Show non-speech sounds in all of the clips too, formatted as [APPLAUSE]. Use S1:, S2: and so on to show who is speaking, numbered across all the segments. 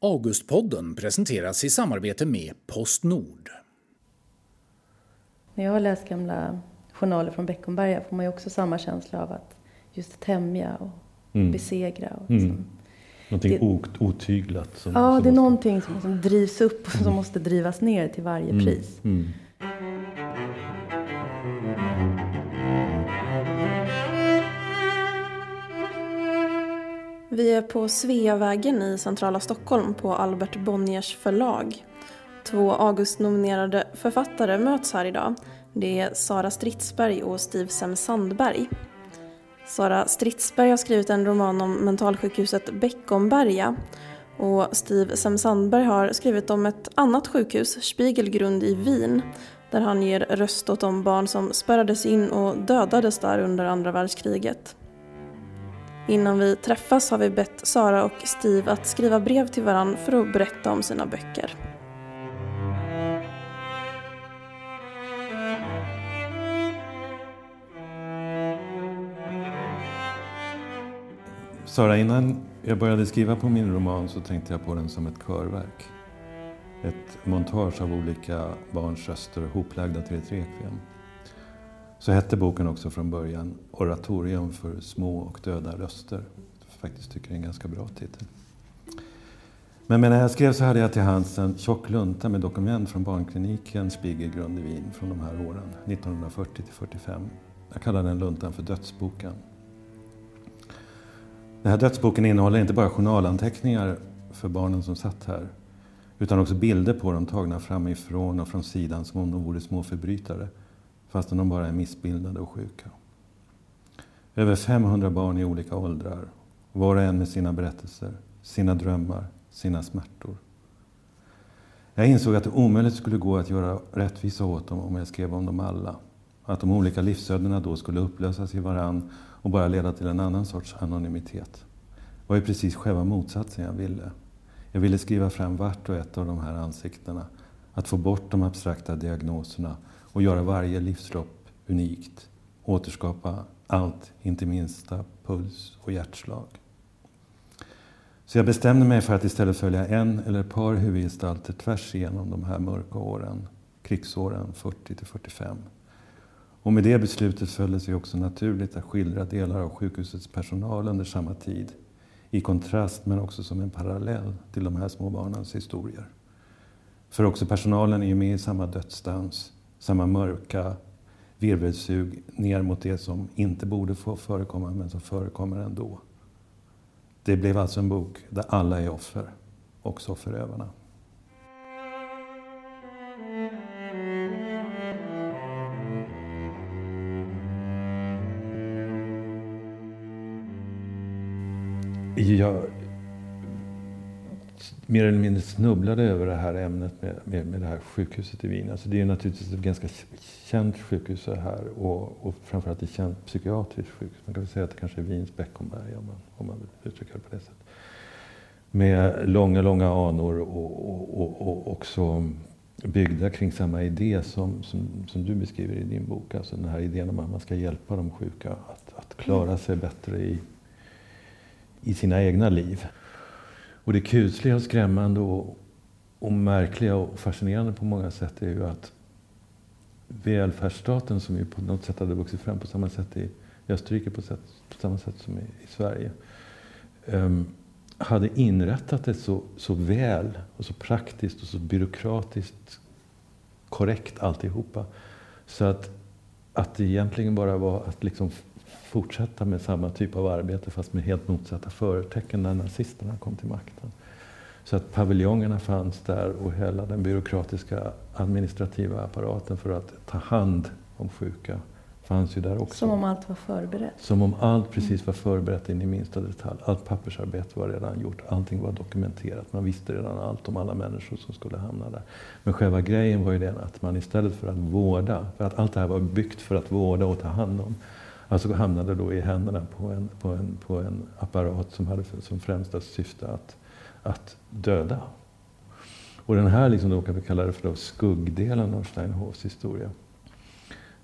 S1: Augustpodden presenteras i samarbete med Postnord.
S2: När jag har läst gamla journaler från Beckomberga får man ju också samma känsla av att just tämja och mm. besegra. Och liksom. mm.
S3: Någonting det, otyglat.
S2: Som, ja, som det är måste... någonting som, som drivs upp och som mm. måste drivas ner till varje mm. pris. Mm.
S4: Vi är på Sveavägen i centrala Stockholm på Albert Bonniers förlag. Två Augustnominerade författare möts här idag. Det är Sara Stridsberg och Steve Sem Sandberg. Sara Stridsberg har skrivit en roman om mentalsjukhuset Beckomberga och Steve Sem Sandberg har skrivit om ett annat sjukhus, Spiegelgrund i Wien, där han ger röst åt de barn som spärrades in och dödades där under andra världskriget. Innan vi träffas har vi bett Sara och Steve att skriva brev till varandra för att berätta om sina böcker.
S3: Sara, innan jag började skriva på min roman så tänkte jag på den som ett körverk. Ett montage av olika barns röster hoplagda till ett rekviem. Så hette boken också från början Oratorium för små och döda röster. Jag faktiskt tycker det är en ganska bra titel. Men när jag skrev så hade jag till hands en tjock lunta med dokument från barnkliniken Spiegelgrund i Wien från de här åren, 1940 till 45. Jag kallar den luntan för Dödsboken. Den här dödsboken innehåller inte bara journalanteckningar för barnen som satt här, utan också bilder på dem tagna framifrån och från sidan som om de vore små förbrytare fastän de bara är missbildade och sjuka. Över 500 barn i olika åldrar, var och en med sina berättelser, sina drömmar, sina smärtor. Jag insåg att det omöjligt skulle gå att göra rättvisa åt dem om jag skrev om dem alla. Att de olika livsödena då skulle upplösas i varann och bara leda till en annan sorts anonymitet. Det var ju precis själva motsatsen jag ville. Jag ville skriva fram vart och ett av de här ansiktena. Att få bort de abstrakta diagnoserna och göra varje livslopp unikt. Återskapa allt, inte minsta puls och hjärtslag. Så jag bestämde mig för att istället följa en eller ett par huvudgestalter tvärs igenom de här mörka åren, krigsåren 40 till 45. Och med det beslutet föll det sig också naturligt att skildra delar av sjukhusets personal under samma tid. I kontrast men också som en parallell till de här små barnens historier. För också personalen är ju med i samma dödsdans samma mörka virvelsug ner mot det som inte borde få förekomma men som förekommer ändå. Det blev alltså en bok där alla är offer, också förövarna. Jag mer eller mindre snubblade över det här ämnet med, med, med det här sjukhuset i Wien. Alltså det är naturligtvis ett ganska känt sjukhus här och, och framförallt ett känt psykiatriskt sjukhus. Man kan väl säga att det kanske är Wiens Beckomberg om man, om man vill uttrycka det på det sättet. Med långa, långa anor och, och, och, och också byggda kring samma idé som, som, som, du beskriver i din bok. Alltså den här idén om att man ska hjälpa de sjuka att, att klara sig bättre i, i sina egna liv. Och det kusliga och skrämmande och, och märkliga och fascinerande på många sätt är ju att välfärdsstaten som ju på något sätt hade vuxit fram på samma sätt i, Österrike på, sätt, på samma sätt som i, i Sverige. Um, hade inrättat det så, så väl och så praktiskt och så byråkratiskt korrekt alltihopa. Så att, att det egentligen bara var att liksom fortsätta med samma typ av arbete fast med helt motsatta förtecken när nazisterna kom till makten. Så att paviljongerna fanns där och hela den byråkratiska administrativa apparaten för att ta hand om sjuka fanns ju där också.
S2: Som om allt var förberett?
S3: Som om allt precis var förberett in i minsta detalj. Allt pappersarbete var redan gjort, allting var dokumenterat. Man visste redan allt om alla människor som skulle hamna där. Men själva grejen var ju den att man istället för att vårda, för att allt det här var byggt för att vårda och ta hand om, Alltså hamnade då i händerna på en, på en, på en apparat som hade som främsta syfte att, att döda. Och den här, liksom, då kan vi kalla det för då skuggdelen av Steinhoffs historia.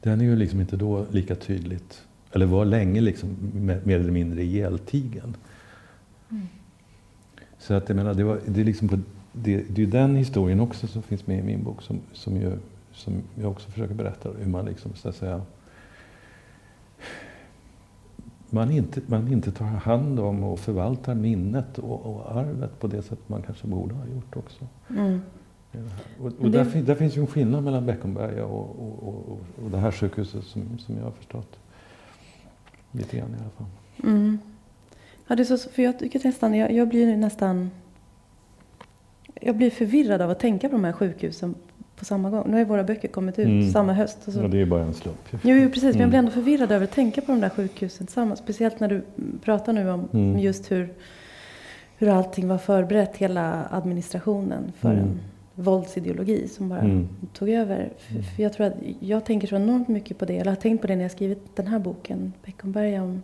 S3: Den är ju liksom inte då lika tydligt, eller var länge liksom mer eller mindre ihjältigen. Mm. Så att jag menar, det, var, det, är liksom på, det, det är den historien också som finns med i min bok som, som, ju, som jag också försöker berätta. Hur man liksom, så att säga, man inte, man inte tar hand om och förvaltar minnet och, och arvet på det sätt man kanske borde ha gjort också. Mm. Och, och det... där, där, finns ju en skillnad mellan Beckomberga och, och, och, och det här sjukhuset som, som jag har förstått. Lite grann i alla fall.
S2: Mm. Ja, det är så, för jag tycker nästan, jag, jag blir nästan jag blir förvirrad av att tänka på de här sjukhusen på samma gång. Nu har ju våra böcker kommit ut mm. samma höst.
S3: Och så. Ja, det är bara en slump. Jo,
S2: jo precis. Mm. Men jag blir mm. ändå förvirrad över att tänka på de där sjukhusen tillsammans. Speciellt när du pratar nu om mm. just hur, hur allting var förberett, hela administrationen för mm. en våldsideologi som bara mm. tog över. För, för jag tror att jag tänker så enormt mycket på det, eller har tänkt på det när jag skrivit den här boken, Beckomberga, om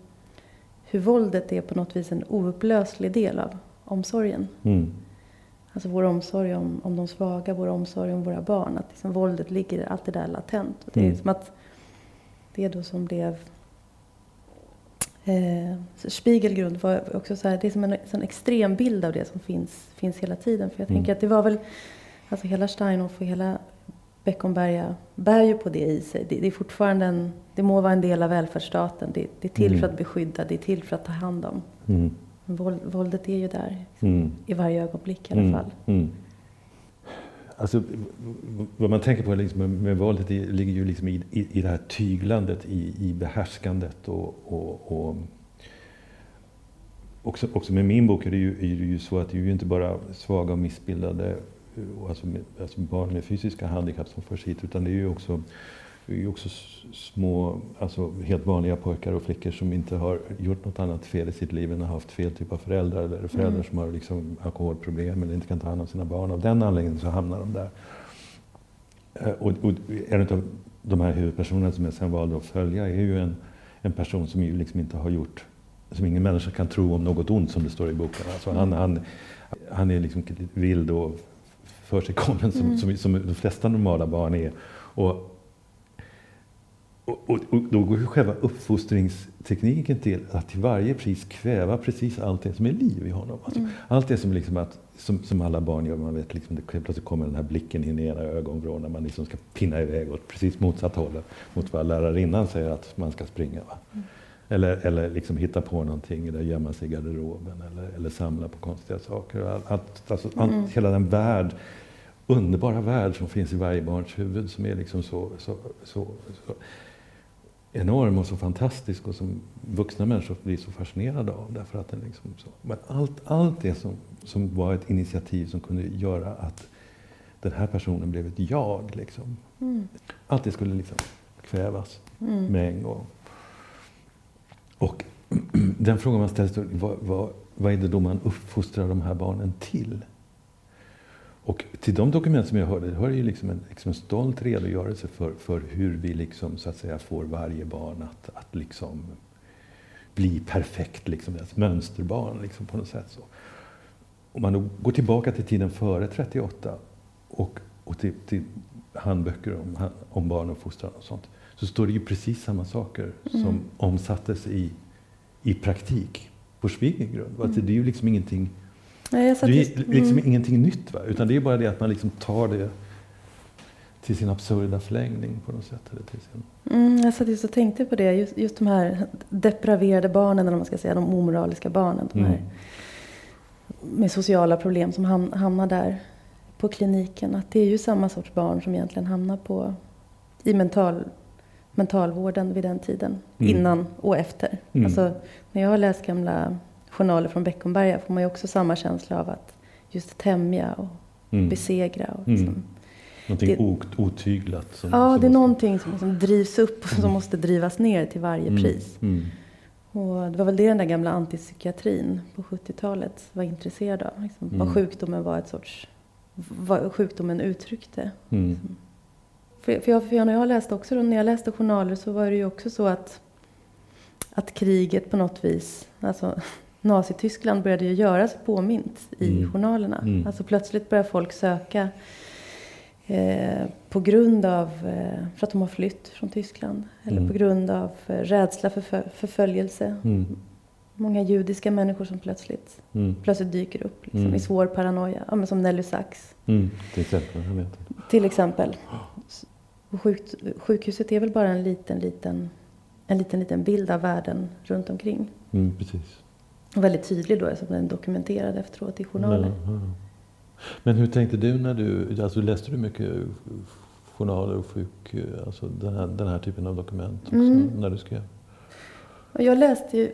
S2: hur våldet är på något vis en oupplöslig del av omsorgen. Alltså vår omsorg om, om de svaga, vår omsorg om våra barn. Att liksom våldet ligger alltid där latent. Och det är mm. som att det då som blev eh, Spiegelgrund var också så här, det är som en sån extrem bild av det som finns, finns hela tiden. För jag mm. tänker att det var väl, alltså hela Steinhoff och hela Beckomberga bär ju på det i sig. Det, det, är fortfarande en, det må vara en del av välfärdsstaten. Det, det är till mm. för att beskydda, det är till för att ta hand om. Mm. Våld, våldet är ju där mm. i varje ögonblick i alla mm. fall. Mm.
S3: Alltså, vad man tänker på liksom med, våldet ligger ju liksom i, i, i det här tyglandet, i, i behärskandet och, och, och också, också med min bok är det, ju, är det ju så att det är ju inte bara svaga och missbildade alltså, med, alltså barn med fysiska handikapp som förs hit utan det är ju också är ju också små, alltså helt vanliga pojkar och flickor som inte har gjort något annat fel i sitt liv än att ha haft fel typ av föräldrar. Eller föräldrar mm. som har liksom alkoholproblem eller inte kan ta hand om sina barn. Av den anledningen så hamnar de där. Eh, och, och en av de här huvudpersonerna som jag sen valde att följa är ju en, en person som ju liksom inte har gjort, som ingen människa kan tro om något ont som det står i boken. Alltså han, han, han är liksom vild och för sig kommen som, mm. som, som de flesta normala barn är. Och och, och, och, då går ju själva uppfostringstekniken till att till varje pris kväva precis allt det som är liv i honom. Alltså, mm. Allt det som, liksom att, som, som, alla barn gör, man vet liksom, det plötsligt kommer den här blicken in i ena ögonvrån när man liksom ska pinna iväg åt precis motsatt håll mot vad lärarinnan säger att man ska springa. Mm. Eller, eller liksom hitta på någonting, eller gömma sig i garderoben eller, eller samla på konstiga saker. Allt, alltså, mm. allt, hela den värld underbara värld som finns i varje barns huvud som är liksom så, så, så, så enorm och så fantastisk och som vuxna människor blir så fascinerade av. Därför att den liksom så. Men allt, allt det som, som var ett initiativ som kunde göra att den här personen blev ett jag. Liksom. Mm. Allt det skulle liksom kvävas mm. med en gång. Och [CLEARS THROAT] den frågan man ställer sig, vad, vad, vad är det då man uppfostrar de här barnen till? Och till de dokument som jag hörde hör ju liksom en, liksom en stolt redogörelse för, för hur vi liksom, så att säga, får varje barn att, att liksom bli perfekt, liksom, ett mönsterbarn liksom, på något sätt. Så. Om man går tillbaka till tiden före 38 och, och till, till handböcker om, om barn och fostran och sånt, så står det ju precis samma saker mm. som omsattes i, i praktik på Schwiegergrund. Mm. Det är ju liksom ingenting Nej, det är liksom mm. ingenting nytt, va? utan det är bara det att man liksom tar det till sin absurda förlängning på något sätt. Eller till sin...
S2: Mm, jag satt just och tänkte på det, just, just de här depraverade barnen, eller man ska säga, de omoraliska barnen. De här, mm. Med sociala problem som ham, hamnar där på kliniken. Att det är ju samma sorts barn som egentligen hamnar på, i mental, mentalvården vid den tiden. Mm. Innan och efter. Mm. Alltså, när jag har läst gamla journaler från Beckomberga får man ju också samma känsla av att just tämja och mm. besegra. Och liksom, mm.
S3: Någonting det, otyglat.
S2: Som, ja, som det är någonting som, som drivs upp och som mm. måste drivas ner till varje mm. pris. Mm. Och det var väl det den där gamla antipsykiatrin på 70-talet var intresserad av. Liksom, Vad mm. sjukdomen var ett sorts, vad sjukdomen uttryckte. Liksom. För, för, jag, för när jag läste också, när jag läste journaler så var det ju också så att, att kriget på något vis, alltså Nazityskland började ju göra sig påmint i mm. journalerna. Mm. Alltså plötsligt börjar folk söka eh, på grund av, eh, för att de har flytt från Tyskland. Eller mm. på grund av eh, rädsla för förföljelse. Mm. Många judiska människor som plötsligt,
S3: Mm.
S2: plötsligt dyker upp liksom,
S3: Mm.
S2: i svår paranoia. Ja, men som Nelly Sachs.
S3: Till exempel, jag vet.
S2: till exempel. Och sjuk, sjukhuset är väl bara en liten, liten, en liten, liten bild av världen runt omkring.
S3: Precis.
S2: Väldigt tydlig då eftersom den är dokumenterad efteråt i journaler.
S3: Ja, ja. Men hur tänkte du när du, alltså läste du mycket journaler och sjuk, alltså den här, den här typen av dokument också,
S2: Mm.
S3: när du skrev?
S2: Jag, läste ju,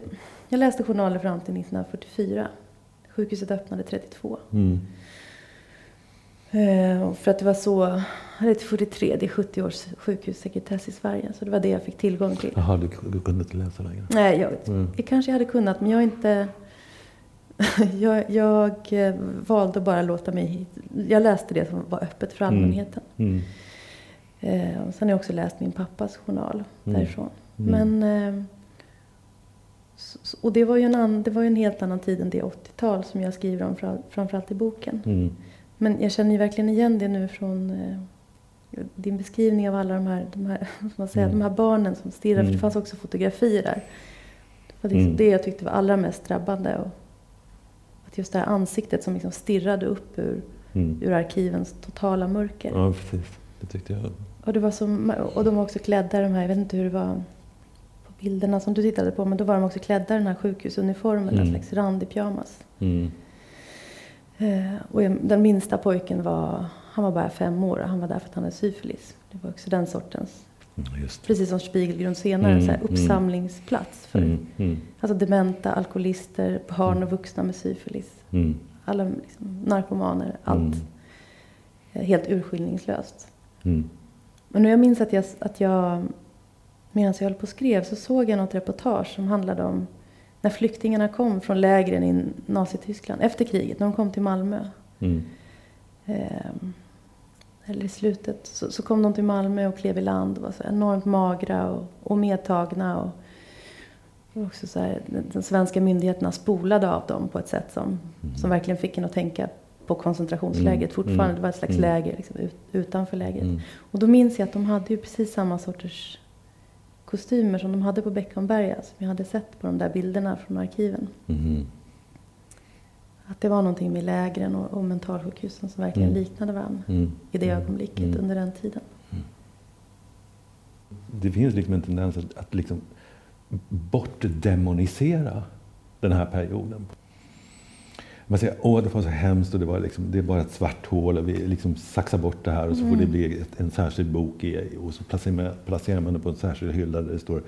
S2: jag läste journaler fram till 1944. Sjukhuset öppnade 32.
S3: Mm.
S2: Eh, för att det var så, eller till 43, det är 70 års sjukhussekretess i Sverige. Så det var det jag fick tillgång till.
S3: Jaha, du, du kunde inte läsa längre?
S2: Nej, jag,
S3: Mm.
S2: det kanske jag hade kunnat, men jag inte... [LAUGHS] jag, jag eh, valde att bara låta mig... Jag läste det som var öppet för
S3: Mm.
S2: allmänheten.
S3: Mm.
S2: Och sen har jag också läst min pappas journal
S3: Mm.
S2: därifrån.
S3: Mm.
S2: Men... Och det var, ju en det var ju en helt annan tid än det 80-tal som jag skriver om fram- framförallt i boken.
S3: Mm.
S2: Men jag känner ju verkligen igen det nu från eh, din beskrivning av alla de här, de här, [LAUGHS] man säga,
S3: Mm.
S2: de här barnen som stirrar. För
S3: Mm.
S2: det fanns också fotografier där. Det var liksom
S3: Mm.
S2: det jag tyckte var allra mest drabbande. Och att just det här ansiktet som liksom stirrade upp ur,
S3: Mm.
S2: ur arkivens totala mörker.
S3: Ja, precis. Det tyckte jag.
S2: Och, det var som, och de var också klädda i de här, jag vet inte hur det var på bilderna som du tittade på, men då var de också klädda i den här sjukhusuniformen, en
S3: Mm.
S2: slags randig pyjamas.
S3: Mm.
S2: Eh, och den minsta pojken var, han var bara fem år och han var där för att han hade syfilis. Det var också den sortens,
S3: Mm,
S2: precis som Spiegelgrund senare,
S3: Mm,
S2: så här
S3: mm.
S2: uppsamlingsplats för
S3: Mm. Mm.
S2: alltså dementa, alkoholister, barn och vuxna med syfilis. Alla liksom, narkomaner, allt. Eh, Helt urskillningslöst. Men nu jag minns att jag, att jag medan jag höll på och skrev så såg jag något reportage som handlade om när flyktingarna kom från lägren i Nazityskland efter kriget, när de kom till Malmö.
S3: Mm.
S2: Ehm, eller i slutet, så, så kom de till Malmö och klev i land och var så enormt magra och, och medtagna. Och, och också så här, de, svenska myndigheterna spolade av dem på ett sätt som, som verkligen fick en att tänka på koncentrationslägret
S3: Mm.
S2: fortfarande.
S3: Mm.
S2: Det var ett slags
S3: Mm.
S2: läger liksom, ut, utanför lägret.
S3: Mm.
S2: Och då minns jag att de hade ju precis samma sorters kostymer som de hade på Beckomberga. Som jag hade sett på de där bilderna från arkiven.
S3: Mm.
S2: Att det var någonting med lägren och, och mentalsjukhusen som verkligen
S3: Mm.
S2: liknade varandra
S3: Mm.
S2: i det ögonblicket
S3: Mm.
S2: under den tiden.
S3: Det finns liksom en tendens att, att liksom bortdemonisera den här perioden. Man säger åh det var så hemskt och det, var liksom, det är bara ett svart hål och vi liksom saxar bort det här och så får det bli ett, en särskild bok i, och så placerar man, placerar man det på en särskild hylla där det står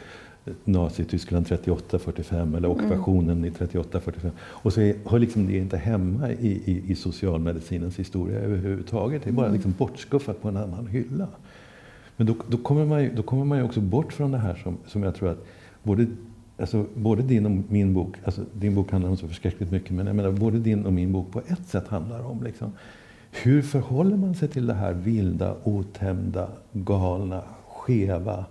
S3: Nazityskland 38-45 eller ockupationen i 38-45. Och så är, hör liksom det inte hemma i, i, i socialmedicinens historia överhuvudtaget. Det är bara liksom bortskuffat på en annan hylla. Men då, då, kommer man ju, då kommer man ju också bort från det här som, som jag tror att både, alltså, både din och min bok, alltså, din bok handlar om så förskräckligt mycket, men jag menar både din och min bok på ett sätt handlar om liksom, hur förhåller man sig till det här vilda, otämjda, galna, skeva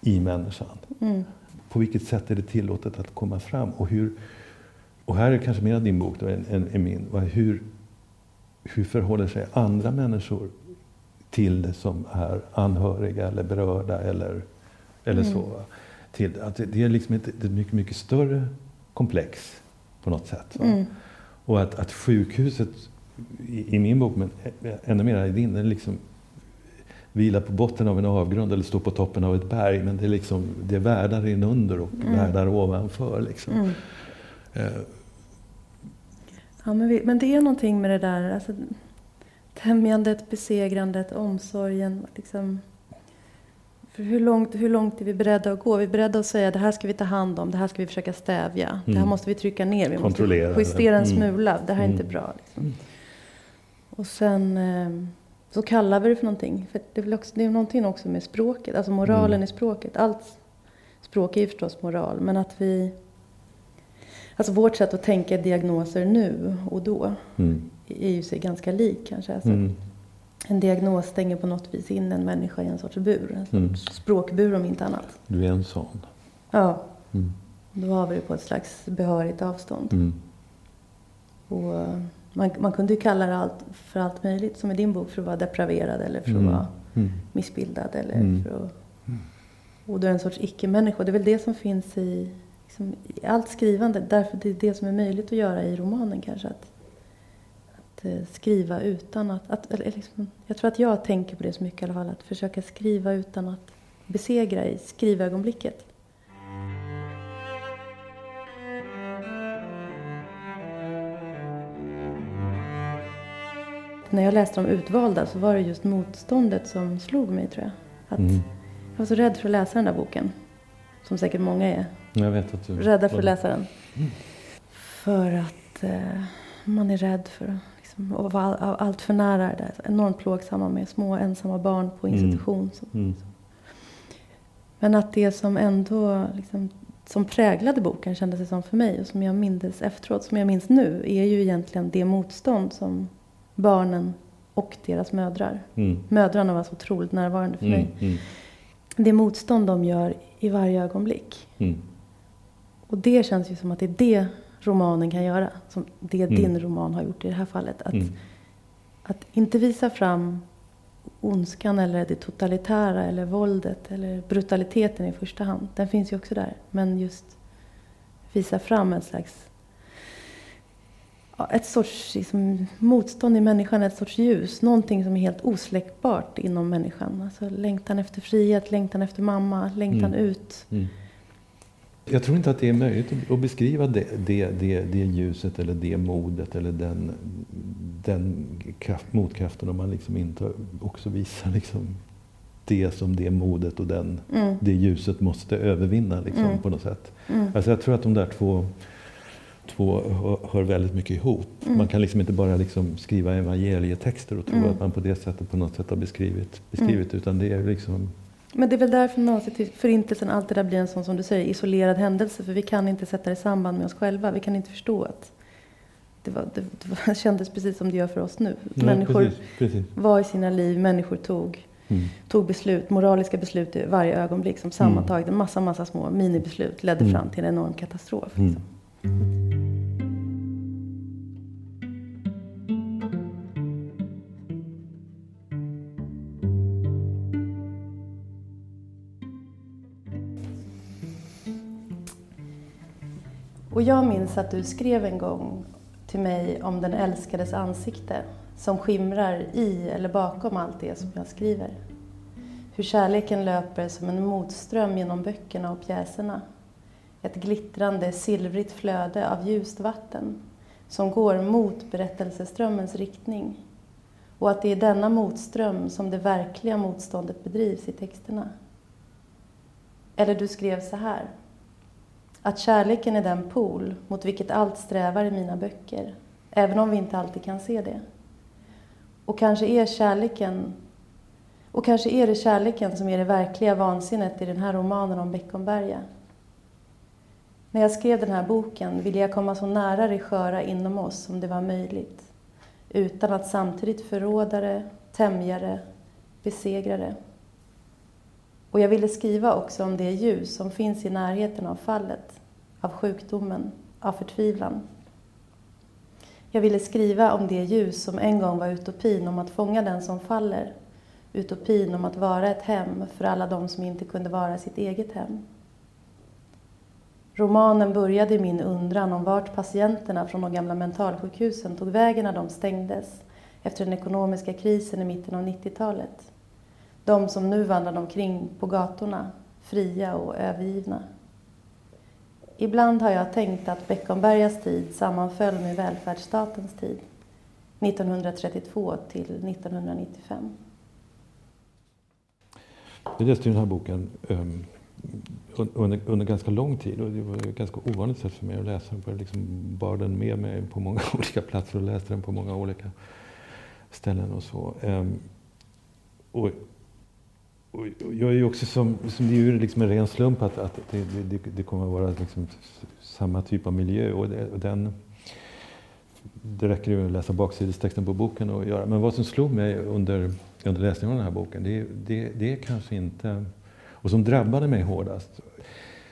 S3: i människan?
S2: Mm.
S3: På vilket sätt är det tillåtet att komma fram? Och, hur, och här är kanske mer din bok då än, än, än min. Hur, hur förhåller sig andra människor till det som är anhöriga eller berörda eller, eller så. Till, att det, är liksom ett, ett mycket, mycket större komplex på något sätt.
S2: Mm.
S3: Och att, att sjukhuset, i, i min bok, men ännu mer i din, den liksom vilar på botten av en avgrund eller står på toppen av ett berg. Men det är, liksom, det är världar inunder och världar ovanför. Liksom.
S2: Mm.
S3: Eh,
S2: Ja, men, vi, men det är någonting med det där. Alltså, tämjandet, besegrandet, omsorgen. Liksom, för hur, långt, hur långt är vi beredda att gå? Vi är beredda att säga det här ska vi ta hand om, det här ska vi försöka stävja. Det här
S3: Mm.
S2: måste vi trycka ner, vi
S3: Kontrollera
S2: måste justera en.
S3: Mm.
S2: smula. Det här är inte
S3: Mm.
S2: bra. Liksom. Och sen eh, så kallar vi det för någonting. För det, är också, det är någonting också med språket, alltså moralen
S3: Mm.
S2: i språket. Allt språk är ju förstås moral, men att vi... Alltså vårt sätt att tänka diagnoser nu och då
S3: mm,
S2: är ju sig ganska lik kanske. Alltså,
S3: mm,
S2: En diagnos stänger på något vis in en människa i en sorts bur. En sorts
S3: Mm.
S2: språkbur om inte annat.
S3: du är en sån.
S2: Ja,
S3: Mm,
S2: då har vi det på ett slags behörigt avstånd.
S3: mm,
S2: Och eh, man, man kunde ju kalla det allt för allt möjligt, som i din bok, för att vara depraverad eller för att
S3: Mm.
S2: vara
S3: mm,
S2: missbildad. Eller
S3: Mm.
S2: för att, och du är en sorts icke-människa. Det är väl det som finns i, liksom, i allt skrivande, därför det är det som är möjligt att göra i romanen kanske. Att, att eh, skriva utan att... att eller liksom, jag tror att jag tänker på det så mycket i alla fall, att försöka skriva utan att besegra i skrivögonblicket. När jag läste de utvalda så var det just motståndet som slog mig tror jag. Att
S3: Mm.
S2: Jag var så rädd för att läsa den där boken. Som säkert många är.
S3: Jag vet att du...
S2: Rädda för att läsa den. För att eh, man är rädd för att att vara all, allt för nära det där. Enormt plågsamma med små ensamma barn på
S3: Mm.
S2: institution.
S3: Mm.
S2: Men att det som ändå liksom, som präglade boken kändes det som för mig och som jag mindes efteråt, som jag minns nu, är ju egentligen det motstånd som barnen och deras mödrar.
S3: Mm.
S2: Mödrarna var så otroligt närvarande för
S3: Mm.
S2: mig.
S3: Mm.
S2: Det motstånd de gör i varje ögonblick.
S3: Mm.
S2: Och det känns ju som att det är det romanen kan göra. Som det
S3: Mm.
S2: din roman har gjort i det här fallet. Att,
S3: Mm.
S2: att inte visa fram ondskan eller det totalitära eller våldet eller brutaliteten i första hand. Den finns ju också där. Men just visa fram en slags ett sorts liksom, motstånd i människan, ett sorts ljus. Någonting som är helt osläckbart inom människan. Alltså längtan efter frihet, längtan efter mamma, längtan
S3: Mm.
S2: ut.
S3: Mm. Jag tror inte att det är möjligt att- beskriva det, det, det, det ljuset eller det modet eller den, den kraft, motkraften om man liksom inte också visar liksom det som det modet och den,
S2: Mm.
S3: det ljuset måste övervinna liksom,
S2: Mm.
S3: på något sätt.
S2: Mm.
S3: Alltså jag tror att de där två, två hör, väldigt mycket ihop.
S2: Mm.
S3: Man kan liksom inte bara liksom skriva evangelietexter och tro
S2: Mm.
S3: att man på det sättet på något sätt har beskrivit, beskrivit utan det är liksom
S2: Men det är väl därför förintelsen alltid där blir en sån som du säger isolerad händelse. För vi kan inte sätta det i samband med oss själva. Vi kan inte förstå att det, var, det, det var, [LAUGHS] kändes precis som det gör för oss nu.
S3: Nej,
S2: människor
S3: precis, precis.
S2: var i sina liv, människor tog,
S3: Mm.
S2: tog beslut, moraliska beslut i varje ögonblick som sammantaget, en massa, massa små minibeslut ledde
S3: Mm.
S2: fram till en enorm katastrof.
S3: Mm.
S2: Och jag minns att du skrev en gång till mig om den älskades ansikte som skimrar i eller bakom allt det som jag skriver. Hur kärleken löper som en motström genom böckerna och pjäserna. Ett glittrande, silvrigt flöde av ljust vatten som går mot berättelseströmmens riktning. Och att det är denna motström som det verkliga motståndet bedrivs i texterna. Eller du skrev så här. Att kärleken är den pol mot vilket allt strävar i mina böcker, även om vi inte alltid kan se det. Och kanske är kärleken och kanske är det kärleken som är det verkliga vansinnet i den här romanen om Beckomberga. När jag skrev den här boken ville jag komma så nära det sköra inom oss som det var möjligt, utan att samtidigt förråda det, tämja det, besegra det. Och jag ville skriva också om det ljus som finns i närheten av fallet, av sjukdomen, av förtvivlan. Jag ville skriva om det ljus som en gång var utopin om att fånga den som faller. Utopin om att vara ett hem för alla de som inte kunde vara sitt eget hem. Romanen började i min undran om vart patienterna från de gamla mentalsjukhusen tog vägen när de stängdes efter den ekonomiska krisen i mitten av 90-talet. De som nu vandrade omkring på gatorna, fria och övergivna. Ibland har jag tänkt att Beckombergas tid sammanföll med välfärdsstatens tid, 1932 till 1995.
S3: Jag läste ju den här boken um, under, under ganska lång tid och det var ett ganska ovanligt sätt för mig att läsa den. Jag liksom bar den med mig på många [LAUGHS] olika platser och läste den på många olika ställen och så. Um, och, och, jag är ju också som, som det är ju liksom en ren slump att, att det, det, det kommer att vara liksom samma typ av miljö och, det, och den det räcker ju att läsa baksidestexten på boken och göra. Men vad som slog mig under, under läsningen av den här boken, det, det, det är kanske inte, och som drabbade mig hårdast,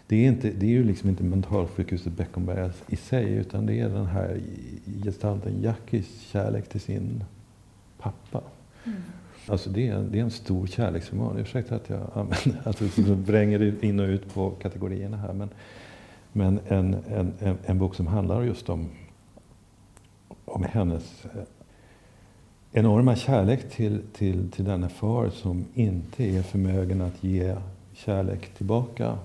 S3: det är, inte, det är ju liksom inte mentalsjukhuset Beckomberga i sig, utan det är den här gestalten Jackis kärlek till sin pappa. Mm. Alltså det är, det är en stor kärleksroman. Ursäkta att jag använder, [LAUGHS] alltså vränger in och ut på kategorierna här. Men, Men en, en, en, en bok som handlar just om, om hennes eh, enorma kärlek till, till, till denna far som inte är förmögen att ge kärlek tillbaka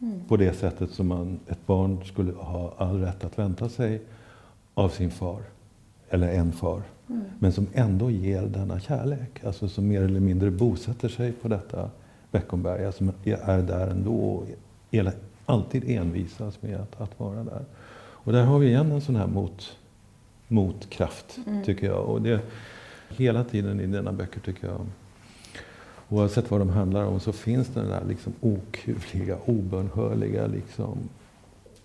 S3: mm. på det sättet som man, ett barn skulle ha all rätt att vänta sig av sin far, eller en far. Mm. Men som ändå ger denna kärlek, alltså som mer eller mindre bosätter sig på detta Beckomberga, som är där ändå och alltid envisas med att, att vara där. Och där har vi igen en sån här mot, motkraft, mm. tycker jag. Och det, hela tiden i dina böcker, tycker jag, oavsett vad de handlar om, så finns den där liksom okuvliga, obönhörliga liksom,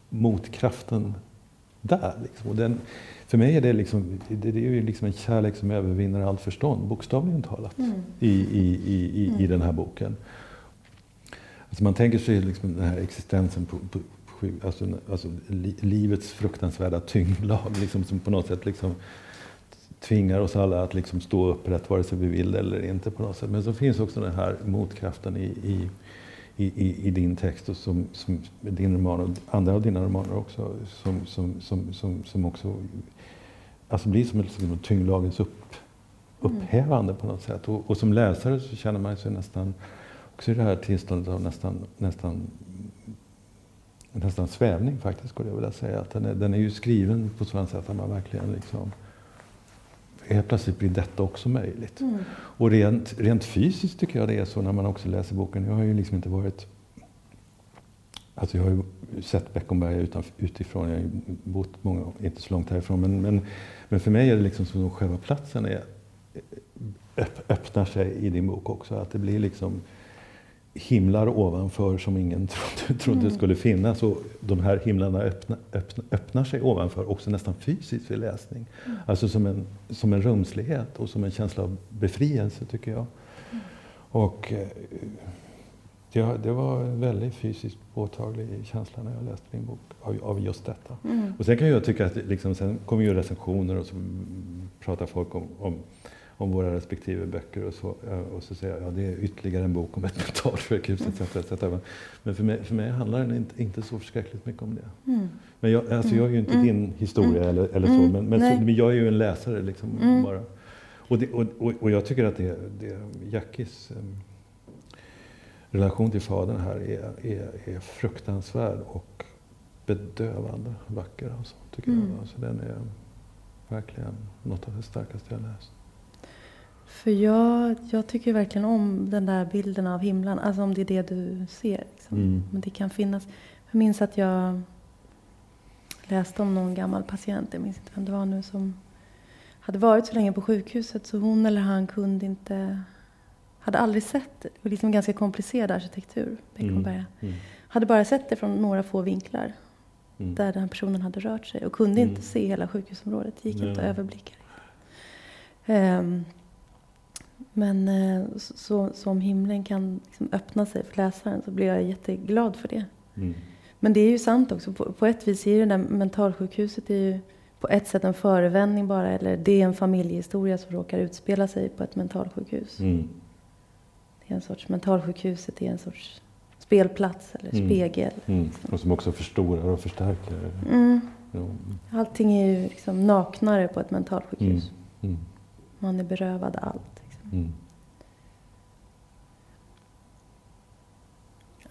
S3: motkraften där. Liksom. Och den, för mig är det, liksom, det, det är ju liksom en kärlek som övervinner allt förstånd, bokstavligen talat, mm. i, i, i, i, mm. i den här boken. Alltså man tänker sig liksom den här existensen på, på, alltså, alltså li, livets fruktansvärda tyngdlag liksom, som på något sätt liksom tvingar oss alla att liksom stå upprätt vare sig vi vill eller inte på något sätt. Men så finns också den här motkraften i, i, i, i din text och som, som din roman och andra av dina romaner också som, som, som, som, som också alltså blir som ett liksom, tyngdlagens upp, upphävande på något sätt. Och, och, som läsare så känner man sig nästan också i det här tillståndet av nästan, nästan, nästan svävning faktiskt skulle jag vilja säga. Att den, är, den är ju skriven på sådant sätt att man verkligen liksom helt plötsligt blir detta också möjligt. Mm. Och rent, rent fysiskt tycker jag det är så när man också läser boken. Jag har ju liksom inte varit... Alltså jag har ju sett Beckomberga utan, utifrån. Jag har ju bott många, inte så långt härifrån. Men, men, men för mig är det liksom som själva platsen är, öppnar sig i din bok också. Att det blir liksom himlar ovanför som ingen [LAUGHS] trodde, trodde mm. skulle finnas. Och de här himlarna öppna, öppna, öppnar sig ovanför också nästan fysiskt vid läsning. Mm. Alltså som en, som en rumslighet och som en känsla av befrielse tycker jag. Mm. Och eh, det, det, var en väldigt fysiskt påtaglig känsla när jag läste din bok av, av just detta. Mm. Och sen kan jag tycka att liksom, sen kommer ju recensioner och så pratar folk om, om om våra respektive böcker och så, och så säger jag ja, det är ytterligare en bok om ett mentalsjukhus etc. etc. Men för mig, för mig handlar den inte, inte så förskräckligt mycket om det. Mm. Men jag, alltså jag är ju inte mm. din historia mm. eller, eller så, mm. men, men, så, men, jag är ju en läsare liksom mm. bara. Och, det, och, och, och, jag tycker att det, det Jackis um, relation till fadern här är, är, är fruktansvärd och bedövande vacker. Alltså, tycker jag. Alltså, den är verkligen något av det starkaste jag läst.
S2: För jag, jag tycker verkligen om den där bilden av himlen, alltså om det är det du ser. Liksom. Mm. Men det kan finnas. Jag minns att jag läste om någon gammal patient, jag minns inte vem det var nu, som hade varit så länge på sjukhuset så hon eller han kunde inte, hade aldrig sett det. Var liksom ganska komplicerad arkitektur, Beckomberga. Mm. Mm. Hade bara sett det från några få vinklar mm. där den här personen hade rört sig och kunde inte mm. se hela sjukhusområdet, det gick inte att överblicka. Um, men eh, så, så om himlen kan liksom öppna sig för läsaren så blir jag jätteglad för det. Mm. Men det är ju sant också. På, på ett vis är ju det där mentalsjukhuset är ju på ett sätt en förevändning bara. Eller det är en familjehistoria som råkar utspela sig på ett mentalsjukhus. Mm. Det är en sorts mentalsjukhuset, är en sorts spelplats eller mm. spegel.
S3: Mm. Och som också förstorar och förstärker.
S2: Mm. Allting är ju liksom naknare på ett mentalsjukhus. Mm. Man är berövad allt. Mm.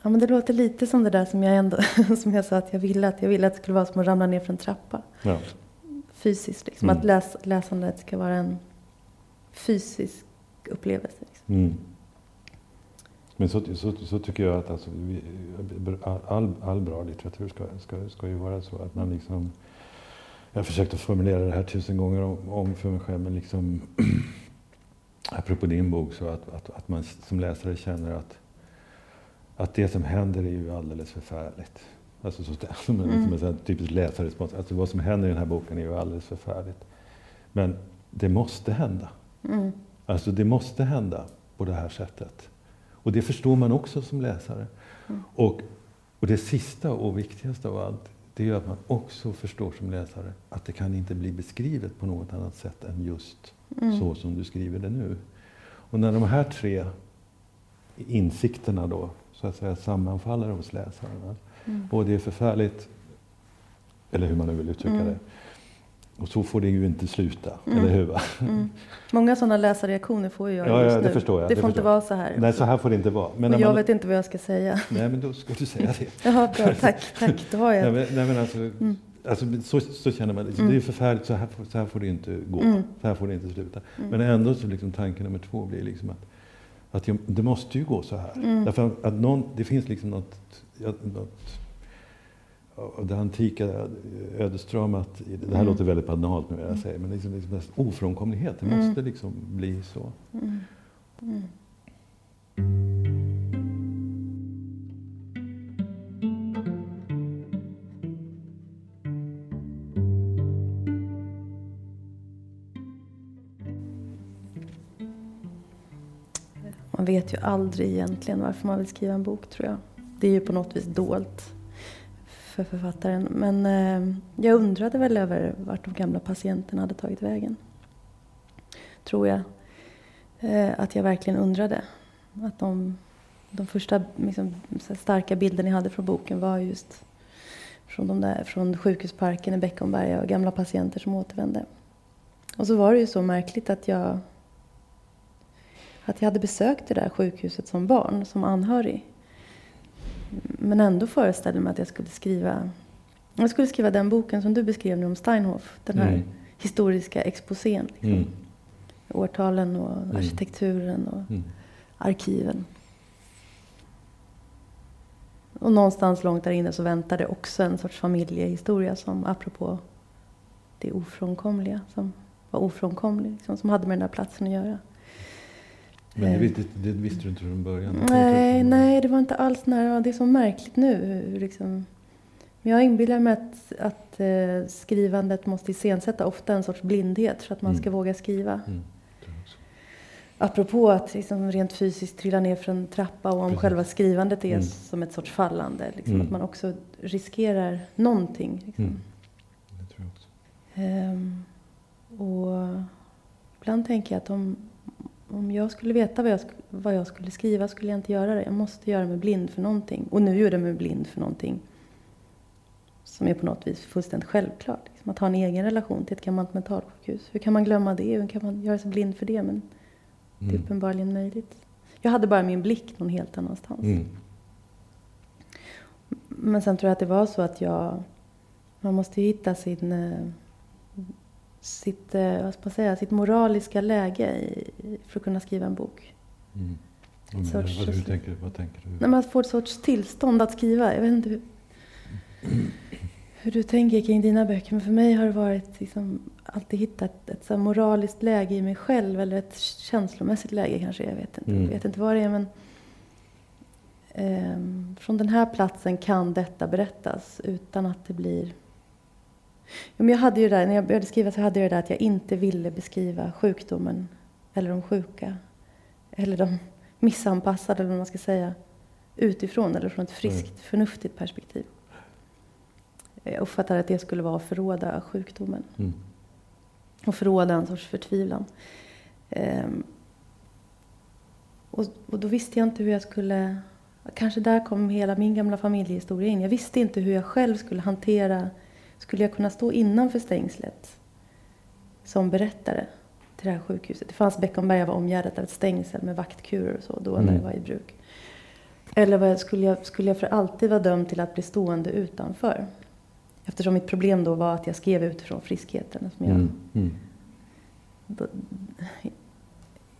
S2: Ja, men det låter lite som det där som jag, ändå, [LAUGHS] som jag sa att jag ville att jag ville att det skulle vara som att ramla ner för en trappa. Ja. Fysiskt, liksom. Mm. Att läs, läsandet ska vara en fysisk upplevelse. Liksom. Mm.
S3: Men så, så, så, tycker jag att alltså, all, all bra litteratur ska, ska, ska ju vara så att man liksom... Jag har försökt att formulera det här tusen gånger om, om för mig själv, men liksom [CLEARS THROAT] apropå din bok, så att, att, att man som läsare känner att, att det som händer är ju alldeles förfärligt. Alltså så, [LAUGHS] som en, mm. som en typisk läsarrespons. Alltså vad som händer i den här boken är ju alldeles förfärligt. Men det måste hända. Mm. Alltså det måste hända på det här sättet. Och det förstår man också som läsare. Mm. Och, och det sista och viktigaste av allt, det är ju att man också förstår som läsare att det kan inte bli beskrivet på något annat sätt än just mm. så som du skriver det nu. Och när de här tre insikterna då så att säga sammanfaller hos läsaren Mm. Och det är förfärligt, eller hur man nu vill uttrycka mm. det. Och så får det ju inte sluta, mm. eller hur?
S2: Mm. Många sådana läsarreaktioner får jag
S3: ja,
S2: just
S3: ja,
S2: det
S3: nu. Förstår jag,
S2: det,
S3: det
S2: får inte vara så här.
S3: Nej, så här får det inte vara.
S2: Men och jag man... vet inte vad jag ska säga.
S3: Nej, men då ska du säga det. [LAUGHS]
S2: Jaha, bra, tack, tack, då har jag.
S3: Nej, men, nej, men alltså, mm. alltså, så, så känner man, mm. det är förfärligt, så här, så här får det inte gå. Mm. Så här får det inte sluta. Mm. Men ändå så liksom tanke nummer två blir liksom att, att jag, det måste ju gå så här. Mm. Därför att någon, det finns liksom något, något det antika ödesdramat. Det här mm. låter väldigt banalt nu jag mm. säger, men liksom, liksom ofrånkomlighet. Det måste mm. liksom bli så. Mm.
S2: Man vet ju aldrig egentligen varför man vill skriva en bok tror jag. Det är ju på något vis dolt för författaren. Men eh, jag undrade väl över vart de gamla patienterna hade tagit vägen. Tror jag. Eh, att jag verkligen undrade. Att de, de första liksom, starka bilderna jag hade från boken var just från, de där, från sjukhusparken i Beckomberga och gamla patienter som återvände. Och så var det ju så märkligt att jag, att jag hade besökt det där sjukhuset som barn, som anhörig. Men ändå föreställde mig att jag skulle skriva jag skulle skriva den boken som du beskrev nu om Steinhoff. Den här mm. historiska exposén. Liksom. Mm. Årtalen och mm. arkitekturen och mm. arkiven. Och någonstans långt där inne så väntade också en sorts familjehistoria som apropå det ofrånkomliga, som var ofrånkomlig, liksom, som hade med den där platsen att göra.
S3: Men det, visste, det visste du inte från början?
S2: Nej, nej, det var inte alls nära. Det är så märkligt nu. Liksom. Men jag inbillar mig att, att eh, skrivandet måste iscensätta ofta en sorts blindhet för att man mm. ska våga skriva. Mm. Apropå att liksom rent fysiskt trilla ner för en trappa och om Precis. själva skrivandet är mm. som ett sorts fallande. Liksom, mm. Att man också riskerar någonting. Liksom. Mm. Det tror jag också. Um, och ibland tänker jag att om, om jag skulle veta vad jag, vad jag skulle skriva skulle jag inte göra det. Jag måste göra mig blind för någonting. Och nu gör jag mig blind för någonting som är på något vis fullständigt självklart. Liksom att ha en egen relation till ett gammalt mentalsjukhus. Hur kan man glömma det? Hur kan man göra sig blind för det? Men det är mm. uppenbarligen möjligt. Jag hade bara min blick någon helt annanstans. Mm. Men sen tror jag att det var så att jag... Man måste hitta sin... Sitt, eh, vad ska man säga, sitt moraliska läge i, för att kunna skriva en bok. Mm.
S3: Men, sorts, vad, hur tänker, vad tänker du?
S2: När man får ett sorts tillstånd att skriva. Jag vet inte hur, hur du tänker kring dina böcker. Men för mig har det varit liksom, alltid hittat ett så moraliskt läge i mig själv. Eller ett känslomässigt läge kanske. Jag vet inte, mm. jag vet inte vad det är. Men, eh, från den här platsen kan detta berättas utan att det blir men jag hade ju där, när jag började skriva så hade jag det där att jag inte ville beskriva sjukdomen eller de sjuka. Eller de missanpassade, eller vad man ska säga, utifrån eller från ett friskt, mm. förnuftigt perspektiv. Jag uppfattade att det skulle vara att förråda sjukdomen. Mm. Och förråda en sorts förtvivlan. Ehm, och, och då visste jag inte hur jag skulle... Kanske där kom hela min gamla familjehistoria in. Jag visste inte hur jag själv skulle hantera skulle jag kunna stå innanför stängslet som berättare till det här sjukhuset? Det fanns Beckomberga var omgärdat av ett stängsel med vaktkurer och så då mm. när det var i bruk. Eller vad, skulle, jag, skulle jag för alltid vara dömd till att bli stående utanför? Eftersom mitt problem då var att jag skrev utifrån friskheten. Som jag, mm. Mm. Då,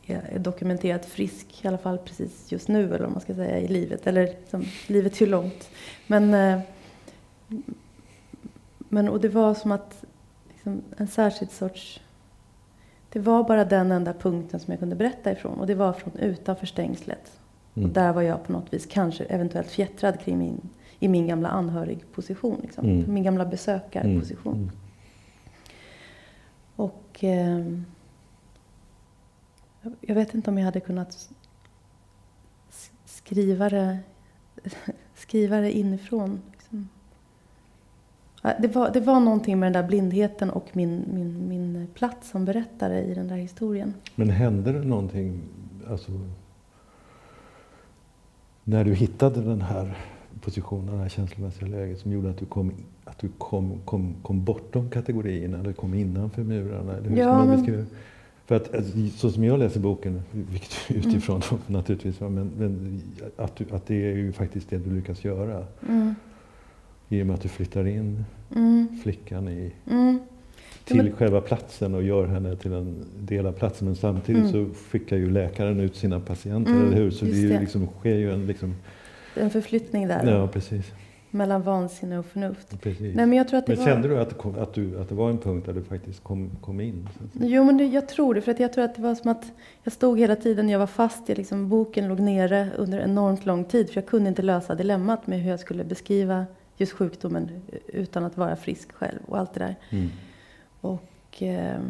S2: jag är dokumenterat frisk, i alla fall precis just nu, eller vad man ska säga, i livet. Eller liksom, livet är ju långt. Men eh, men, och det var som att liksom, en särskild sorts... Det var bara den enda punkten som jag kunde berätta ifrån. Och det var från utanför stängslet. Mm. Och där var jag på något vis kanske eventuellt fjättrad kring min, i min gamla anhörigposition. Liksom. Mm. Min gamla besökarposition. Mm. Och eh, jag vet inte om jag hade kunnat skriva det, [LAUGHS] skriva det inifrån. Det var, det var någonting med den där blindheten och min, min, min plats som berättare i den där historien.
S3: Men hände det någonting, alltså, när du hittade den här positionen, det här känslomässiga läget som gjorde att du kom, att du kom, kom, kom bortom kategorierna eller kom innanför murarna? Eller hur
S2: Ja,
S3: man
S2: men-
S3: beskriva? För att alltså, så som jag läser boken, vilket utifrån naturligtvis, va, men, men att, du, att det är ju faktiskt det du lyckas göra.
S2: Mm.
S3: I och med att du flyttar in
S2: Mm.
S3: flickan i,
S2: Mm.
S3: till
S2: men-
S3: själva platsen och gör henne till en del av platsen. Men samtidigt
S2: Mm.
S3: så skickar ju läkaren ut sina patienter,
S2: Mm,
S3: eller hur? Så det, ju
S2: det.
S3: liksom, sker ju en liksom...
S2: En förflyttning där
S3: Ja, precis.
S2: mellan vansinne och förnuft.
S3: precis.
S2: Nej, men jag tror att det
S3: men
S2: var...
S3: kände du att, det kom, att, du att det var en punkt där du faktiskt kom, kom in?
S2: Jo, men det, jag tror det. För att jag tror att det var som att jag stod hela tiden, jag var fast i liksom, boken låg nere under enormt lång tid. För jag kunde inte lösa dilemmat med hur jag skulle beskriva just sjukdomen utan att vara frisk själv och allt det där.
S3: Mm.
S2: Och eh,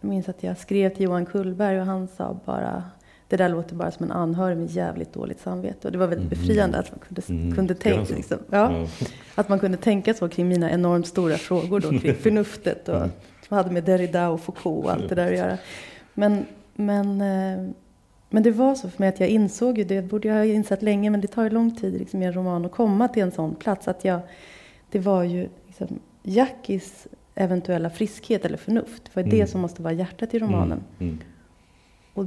S2: jag minns att jag skrev till Johan Kullberg och han sa bara det där låter bara som en anhörig med jävligt dåligt samvete. Och det var väldigt
S3: Mhm.
S2: befriande att man kunde,
S3: Mm.
S2: kunde tänka, liksom, ja,
S3: Ja.
S2: att man kunde tänka så kring mina enormt stora frågor då, kring [LAUGHS] förnuftet och
S3: Mm.
S2: som hade med Derrida och Foucault och allt det där att göra. Men, men, eh, men det var så för mig att jag insåg ju, det borde jag ha insett länge, men det tar ju lång tid liksom, i en roman att komma till en sån plats. Att jag, det var ju liksom, Jackies eventuella friskhet eller förnuft. Det var
S3: Mm.
S2: det som måste vara hjärtat i romanen.
S3: Mm.
S2: Och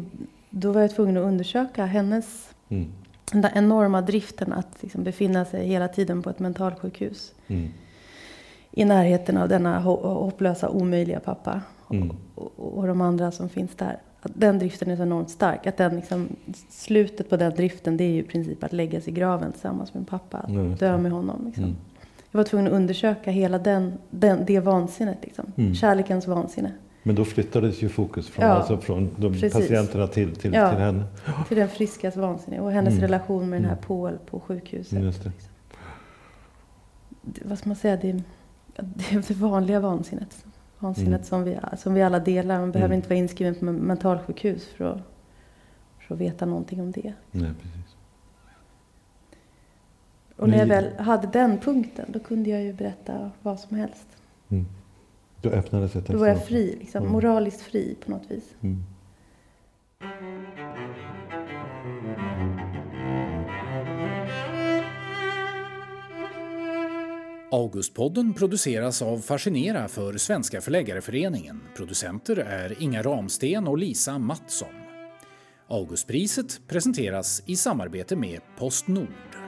S2: då var jag tvungen att undersöka hennes
S3: Mm.
S2: den där enorma driften att liksom befinna sig hela tiden på ett mentalsjukhus.
S3: Mm.
S2: I närheten av denna ho- hopplösa, omöjliga pappa.
S3: Mm.
S2: Och, och de andra som finns där. Att den driften är så enormt stark. Att den liksom, slutet på den driften det är ju i princip att lägga sig i graven tillsammans med pappa. Att
S3: just
S2: dö med honom. Liksom.
S3: Mm.
S2: Jag var tvungen att undersöka hela den, den, det vansinnet. Liksom.
S3: Mm.
S2: Kärlekens vansinne.
S3: Men då flyttades ju fokus från,
S2: Ja,
S3: alltså från de
S2: precis.
S3: patienterna till, till,
S2: Ja.
S3: till henne.
S2: Till den friskas vansinne. Och hennes
S3: Mm.
S2: relation med den här
S3: Mm.
S2: Paul på sjukhuset.
S3: Mm, Just det.
S2: det- vad ska man säga, det, det är det vanliga vansinnet. Vansinnet
S3: Mm.
S2: som, vi, som vi alla delar. Man behöver
S3: Mm.
S2: inte vara inskriven på men- mentalsjukhus för att, för att veta någonting om det.
S3: Nej, precis.
S2: Och när jag väl hade den punkten, då kunde jag ju berätta vad som helst.
S3: Mm. Då öppnades ett
S2: Då var jag fri, liksom,
S3: Mm.
S2: moraliskt fri på något vis.
S3: Mm.
S1: Augustpodden produceras av Fascinera för Svenska Förläggareföreningen. Producenter är Inga Ramsten och Lisa Mattsson. Augustpriset presenteras i samarbete med Postnord.